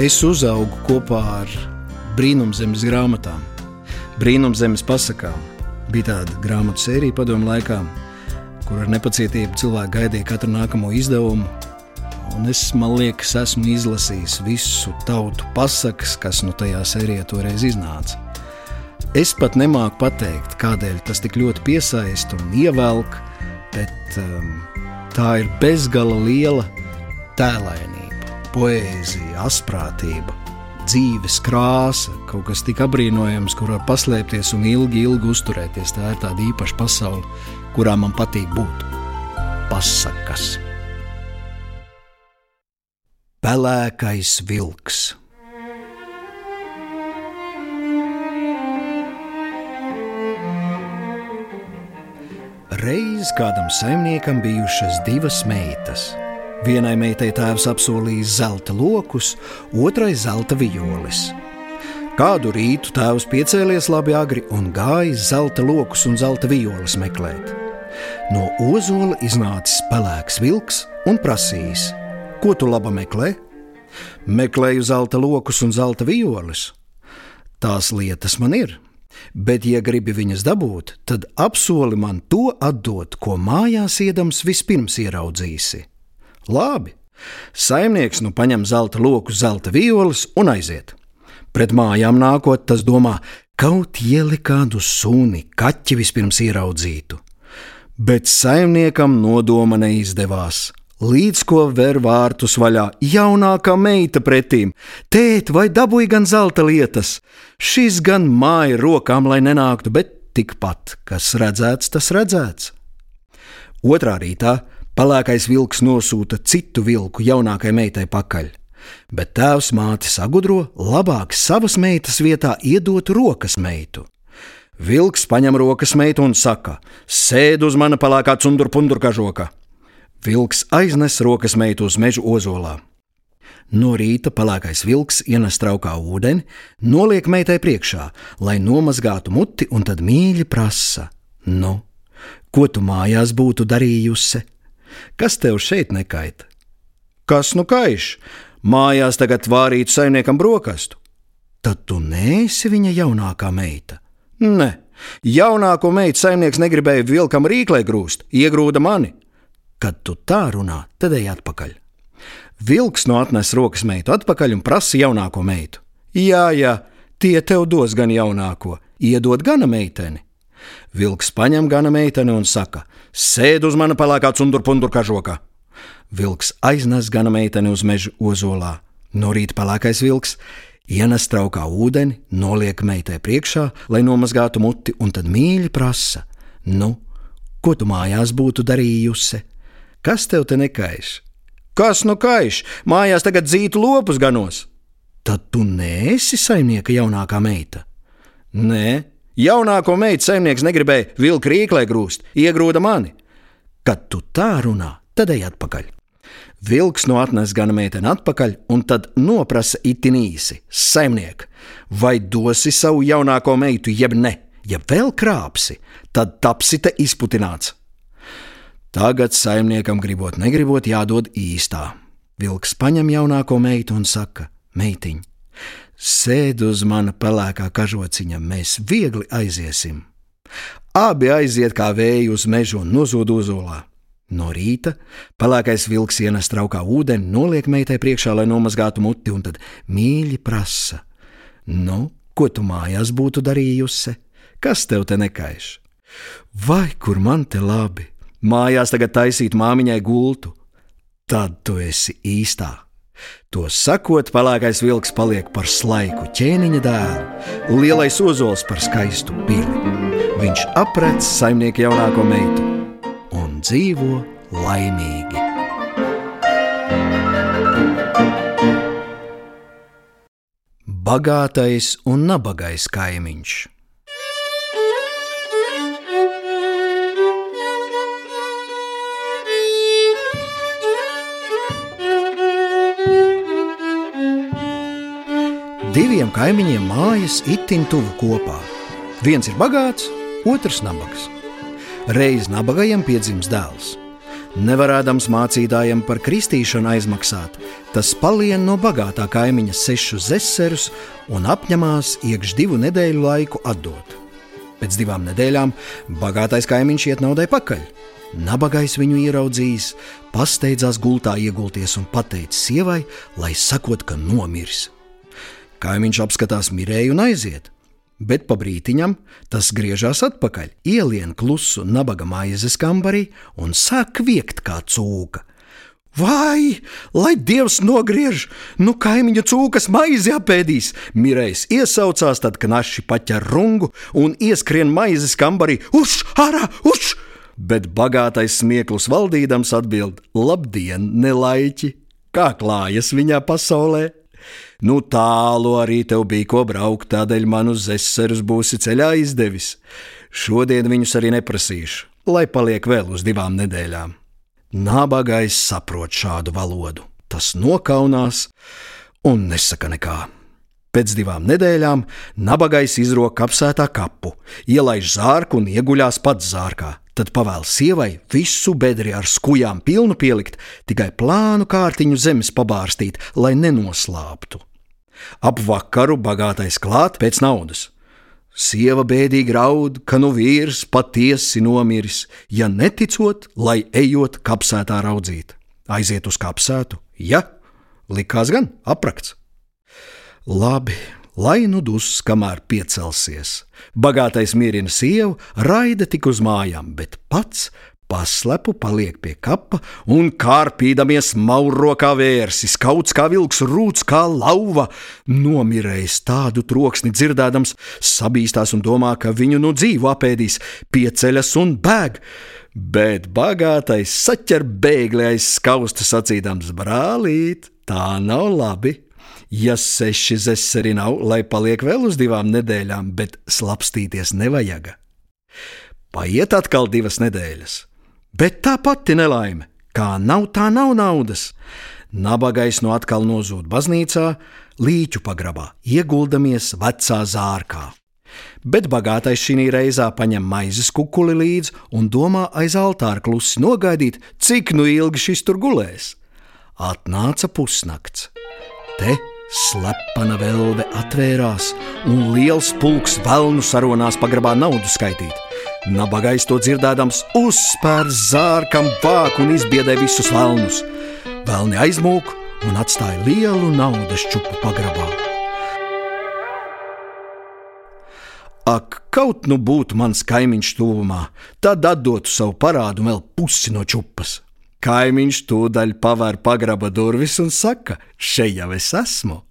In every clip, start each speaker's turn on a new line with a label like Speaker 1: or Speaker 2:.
Speaker 1: Es uzaugu kopā ar brīnumzemes grāmatām, brīnumzemes pasakām. Bija tāda grāmatu sērija padomu laikā, kur ar nepacietību cilvēki gaidīja katru nākamo izdevumu. Un es, man liekas, esmu izlasījis visu tautu pasakas, kas nu tajā sērijā toreiz iznāca. Es pat nemāku pateikt, kādēļ tas tik ļoti piesaista un ievelk, bet um, tā ir bezgala liela tēlainība, poēzija, asprātība, dzīves krāsa, kaut kas tik apbrīnojams, kur var paslēpties un ilgi, ilgi uzturēties. Tā ir tāda īpaša pasaule, kurā man patīk būt. Pasakas. Pelēkais vilks. Reiz kādam saimniekam bijušas divas meitas. Vienai meitai tēvs apsolījis zelta lokus, otrai zelta vijoles. Kādu rītu tēvs piecēlies labi agri un gājis zelta lokus un zelta vijoles meklēt. No ozola iznācis pelēks vilks un prasījis: Ko tu laba meklē? Meklēju zelta lokus un zelta vijoles. Tās lietas man ir, bet, ja gribi viņas dabūt, tad apsoli man to atdot, ko mājās iedams vispirms ieraudzīsi. Labi, saimnieks nu paņem zelta loku, zelta violas un aiziet. Pret mājām nākot, tas domā, kaut ieli kādu suni, kaķi vispirms ieraudzītu. Bet saimniekam nodoma neizdevās. Līdz ko ver vārtus vaļā, jaunākā meita pretīm. Tēt, vai dabūja gan zelta lietas? Šis gan māja rokām, lai nenāktu, bet tikpat, kas redzēts, tas redzēts. Otrā rītā pelēkais vilks nosūta citu vilku jaunākajai meitai pakaļ. Bet tēvs māte sagudro, labāk savas meitas vietā iedot rokas meitu. Vilks paņem rokas meitu un saka: Sēd uz mana pelēkā cundurpundurkažoka! Vilks aiznes rokas meitu uz meža ozolā. No rīta pelēkais vilks ienes traukā ūdeni, noliek meitai priekšā, lai nomazgātu muti, un tad mīļi prasa: Nu, ko tu mājās būtu darījusi? Kas tev šeit nekaita? Kas nu kaiš? Mājās tagad vārīt saimniekam brokastu. Tad tu nēsi viņa jaunākā meita. Nē, jaunāko meitu saimnieks negribēja vilkam rīklē grūst, iegrūda mani. Kad tu tā runā, tad ej atpakaļ. Vilks no atnes rokas meitu atpakaļ un prasa jaunāko meitu. Jā, jā, tie tev dos gan jaunāko, iedod gana meiteni. Vilks paņem gana meiteni un saka: Sēd uz mana pelēkā cundurpundur kažokā. Vilks aiznes gana meiteni uz meža ozolā. No rīta pelēkais vilks ienes traukā ūdeni, noliek meitai priekšā, lai nomazgātu muti, un tad mīļi prasa: Nu, ko tu mājās būtu darījusi? Kas tev te nekaiš? Kas nu kaiš? Mājās tagad dzītu lopus ganos. Tad tu nēsi saimnieka jaunākā meita. Nē, jaunāko meitu saimnieks negribēja vilku rīklē grūst, iegrūda mani. Kad tu tā runā, tad ej atpakaļ. Vilks no atnes gana meiteni atpakaļ, un tad noprasa itin īsi: Saimniek, vai dosi savu jaunāko meitu, jeb ne? Ja vēl krāpsi, tad tapsi te izputināts. Tagad saimniekam gribot, negribot, jādod īstā. Vilks paņem jaunāko meitu un saka: Meitiņ, sēd uz mana pelēkā kažociņa, mēs viegli aiziesim. Abi aiziet kā vēju uz mežu un nozūd uzolā. No rīta pelēkais vilks ienes traukā ūdeni, noliek meitai priekšā, lai nomazgātu muti, un tad mīļi prasa: Nu, ko tu mājās būtu darījusi? Kas tev te nekaiš? Vai kur man te labi? mājās tagad taisīt māmiņai gultu, tad tu esi īstā. To sakot, pelēkais vilks paliek par slaiku ķēniņa dēlu, lielais ozols par skaistu pili. Viņš aprec saimnieka jaunāko meitu un dzīvo laimīgi. Bagātais un nabagais kaimiņš. Diviem kaimiņiem mājas itin tuvu kopā. Viens ir bagāts, otrs nabaks. Reiz nabagajam piedzimst dēls. Nevarādams mācītājiem par kristīšanu aizmaksāt, tas palien no bagātā kaimiņa sešus zeserus un apņemās iekš divu nedēļu laiku atdot. Pēc divām nedēļām bagātais kaimiņš iet naudai pakaļ. Nabagais viņu ieraudzījis, pasteidzās gultā iegulties un pateica sievai, lai sakot, ka nomirs. Kaimiņš apskatās mirēju un aiziet bet pa brītiņam tas griežas atpakaļ, ielien klusu nabaga maizes kambarī un sāk viekt kā cūka. Vai, lai dievs nogriež, nu kaimiņa cūkas maizi apēdīs! Mirējs iesaucās, tad knaši paķer rungu un ieskrien maizes kambarī: Uš, ārā, uš! Bet bagātais smieklus valdīdams atbild: Labdien, nelaiķi! Kā klājas viņā pasaulē? Nu, tālu arī tev bija ko braukt, tādēļ man uz eserus būsi ceļā izdevis. Šodien viņus arī neprasīšu, lai paliek vēl uz divām nedēļām. Nabagais saprot šādu valodu, tas nokaunās un nesaka nekā. Pēc divām nedēļām nabagais izrok apsētā kapu, ielaiž zārku un ieguļās pats zārkā. Tad pavēl sievai visu bedri ar skujām pilnu pielikt, tikai plānu kārtiņu zemes pabārstīt, lai nenoslāptu. Ap vakaru bagātais klāt pēc naudas. Sieva bēdīgi raud, ka nu vīrs patiesi nomiris, ja neticot, lai ejot kapsētā raudzīt. Aiziet uz kapsētu, ja likās gan aprakts. Labi, lai nu dus, kamēr piecelsies. Bagātais mierina sievu, raida tik uz mājām, bet pats Paslepu paliek pie kapa un kārpīdamies mauro kā vērsis, kauts kā vilks, rūts kā lauva. Nomirējis tādu troksni dzirdēdams, sabīstās un domā, ka viņu nu dzīvo apēdīs, pieceļas un bēg. Bet bagātais saķer bēgli aiz skausta sacīdams: Brālīt, tā nav labi! Ja seši zeseri nav, lai paliek vēl uz divām nedēļām, bet slapstīties nevajag. Paiet atkal divas nedēļas Bet tā pati nelaime, kā nav, tā nav naudas. Nabagais no atkal nozūd baznīcā, līķu pagrabā, ieguldamies vecā zārkā. Bet bagātais šī reizē paņem maizes kukuli līdzi un domā aiz altāra klusi nogaidīt, cik nu ilgi šis tur gulēs. Atnāca pusnakts. Te slepena velve atvērās, un liels pulks velnu saronās pagrabā naudu skaitīt. Nabagais to dzirdēdams, uzspēr zārkam vāku un izbiedē visus velnus. Velni aizmūk un atstāja lielu naudas čupu pagrabā. Ak, kaut nu būtu mans kaimiņš tuvumā, tad atdotu savu parādu vēl pusi no čupas. Kaimiņš tūdaļ pavēr pagraba durvis un saka: Šeit jau es esmu.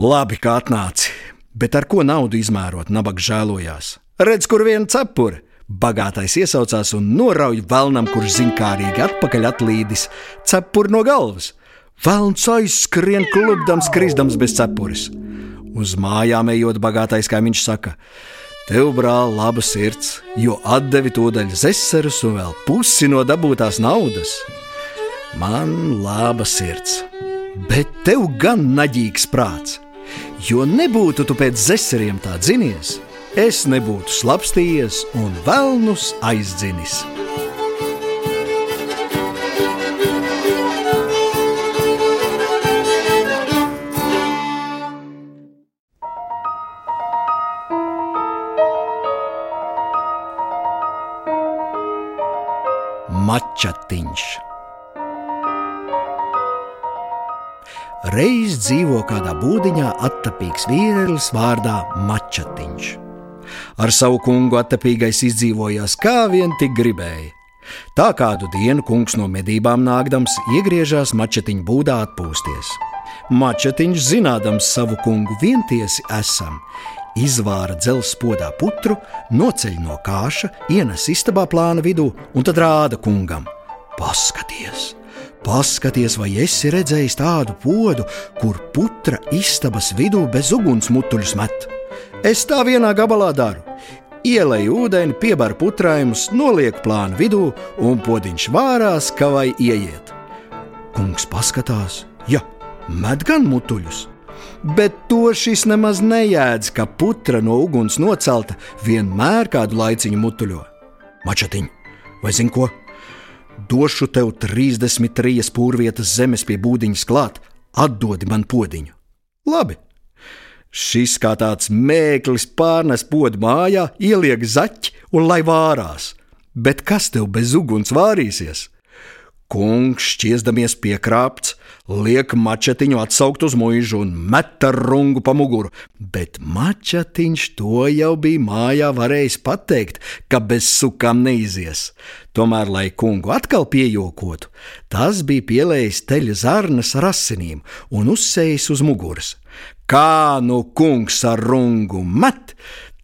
Speaker 1: Labi, kā atnāci, bet ar ko naudu izmērot, nabaga žēlojās. Redz, kur viena cepura! Bagātais iesaucās un norauj vēlnam, kurš zinkārīgi atpakaļ atlīdis cepuri no galvas. Vēlns aizskrien klubdams, krisdams bez cepuras. Uz mājām ejot, bagātais kaimiņš saka: Tev, brāl, laba sirds, jo atdevi to daļu zeserus un vēl pusi no dabūtās naudas. Man laba sirds, bet tev gan naģīgs prāts, jo nebūtu tu pēc zeseriem tā dzinies es nebūtu slapstījies un velnus aizdzinis. Mačatiņš. Reiz dzīvo kādā būdiņā attapīgs vīrietis vārdā Mačatiņš. Ar savu kungu attapīgais izdzīvojās kā vien tik gribēja. Tā kādu dienu kungs no medībām nākdams iegriežās mačetiņa būdā atpūsties. Mačetiņš, zinādams savu kungu vientiesi esam, izvāra dzelzs podā putru, noceļ no kāša, ienes istabā plāna vidū un tad rāda kungam: Paskaties! Paskaties, vai esi redzējis tādu podu, kur putra istabas vidū bez ugunsmutuļus met? Es tā vienā gabalā daru. Ielēju ūdeni, piebaru putrājumus, nolieku plānu vidū, un podziņš vārās, ka vai ieiet. Kungs paskatās, ja met gan mutuļus, bet to šis nemaz nejēdz, ka putra no uguns nocelta vienmēr kādu laiciņu mutuļo. Mačatiņ, vai zini ko? došu tev 33 pūrvietas zemes pie būdiņas klāt, atdodi man podziņu. Labi. Šis kā tāds mēklis pārnes podu mājā, ieliek zaķi un lai vārās. Bet kas tev bez uguns vārīsies? Kungs, šķiesdamies piekrāpts, liek mačetiņu atsaukt uz mūžu un met ar rungu pa muguru, bet mačetiņš to jau bija mājā varējis pateikt, ka bez sukām neizies. Tomēr, lai kungu atkal piejokotu, tas bija pielējis teļa zarnas ar asinīm un uzsējis uz muguras. Kā nu kungs ar rungu met,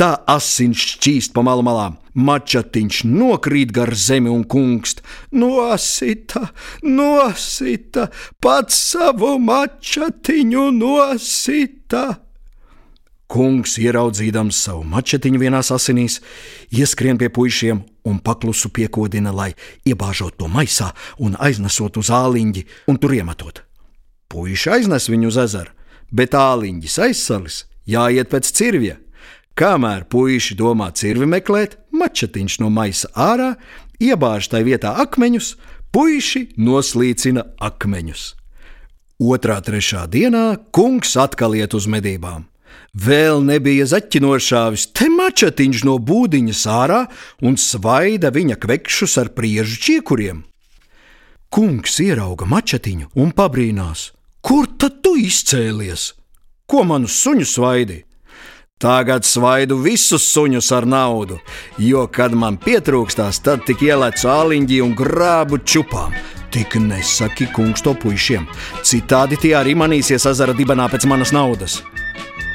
Speaker 1: tā asins šķīst pa malu malām. Mačatiņš nokrīt gar zemi un kungst. Nosita, nosita, pats savu mačatiņu nosita. Kungs, ieraudzījams savu mačetiņu vienās asinīs, ieskrien pie puišiem un paklusu piekodina, lai iebāžot to maisā un aiznesot uz āliņģi un tur iemetot. Puiši aiznes viņu uz ezeru bet āliņģis aizsalis, jāiet pēc cirvja. Kamēr puiši domā cirvi meklēt, mačetiņš no maisa ārā, iebāž tai vietā akmeņus, puiši noslīcina akmeņus. Otrā, trešā dienā kungs atkal iet uz medībām. Vēl nebija zaķinošāvis, te mačetiņš no būdiņas ārā un svaida viņa kvekšus ar priežu čiekuriem. Kungs ierauga mačetiņu un pabrīnās: Kur tad tu izcēlies? Ko manus suņus svaidi? Tagad svaidu visus suņus ar naudu, jo, kad man pietrūkstās, tad tik ielēcu āliņģi un grābu čupām. Tik nesaki kungs to puišiem, citādi tie arī manīsies ezera dibenā pēc manas naudas.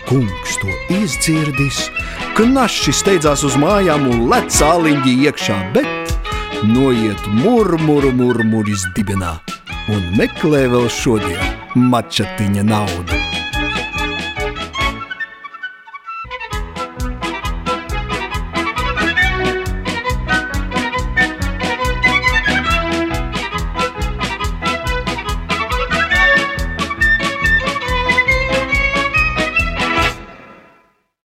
Speaker 1: Kungs to izdzirdis, ka našs steidzās uz mājām un lec āliņģi iekšā, bet noiet murmuru murmuris dibenā un meklē vēl šodien mačatiņa naudu.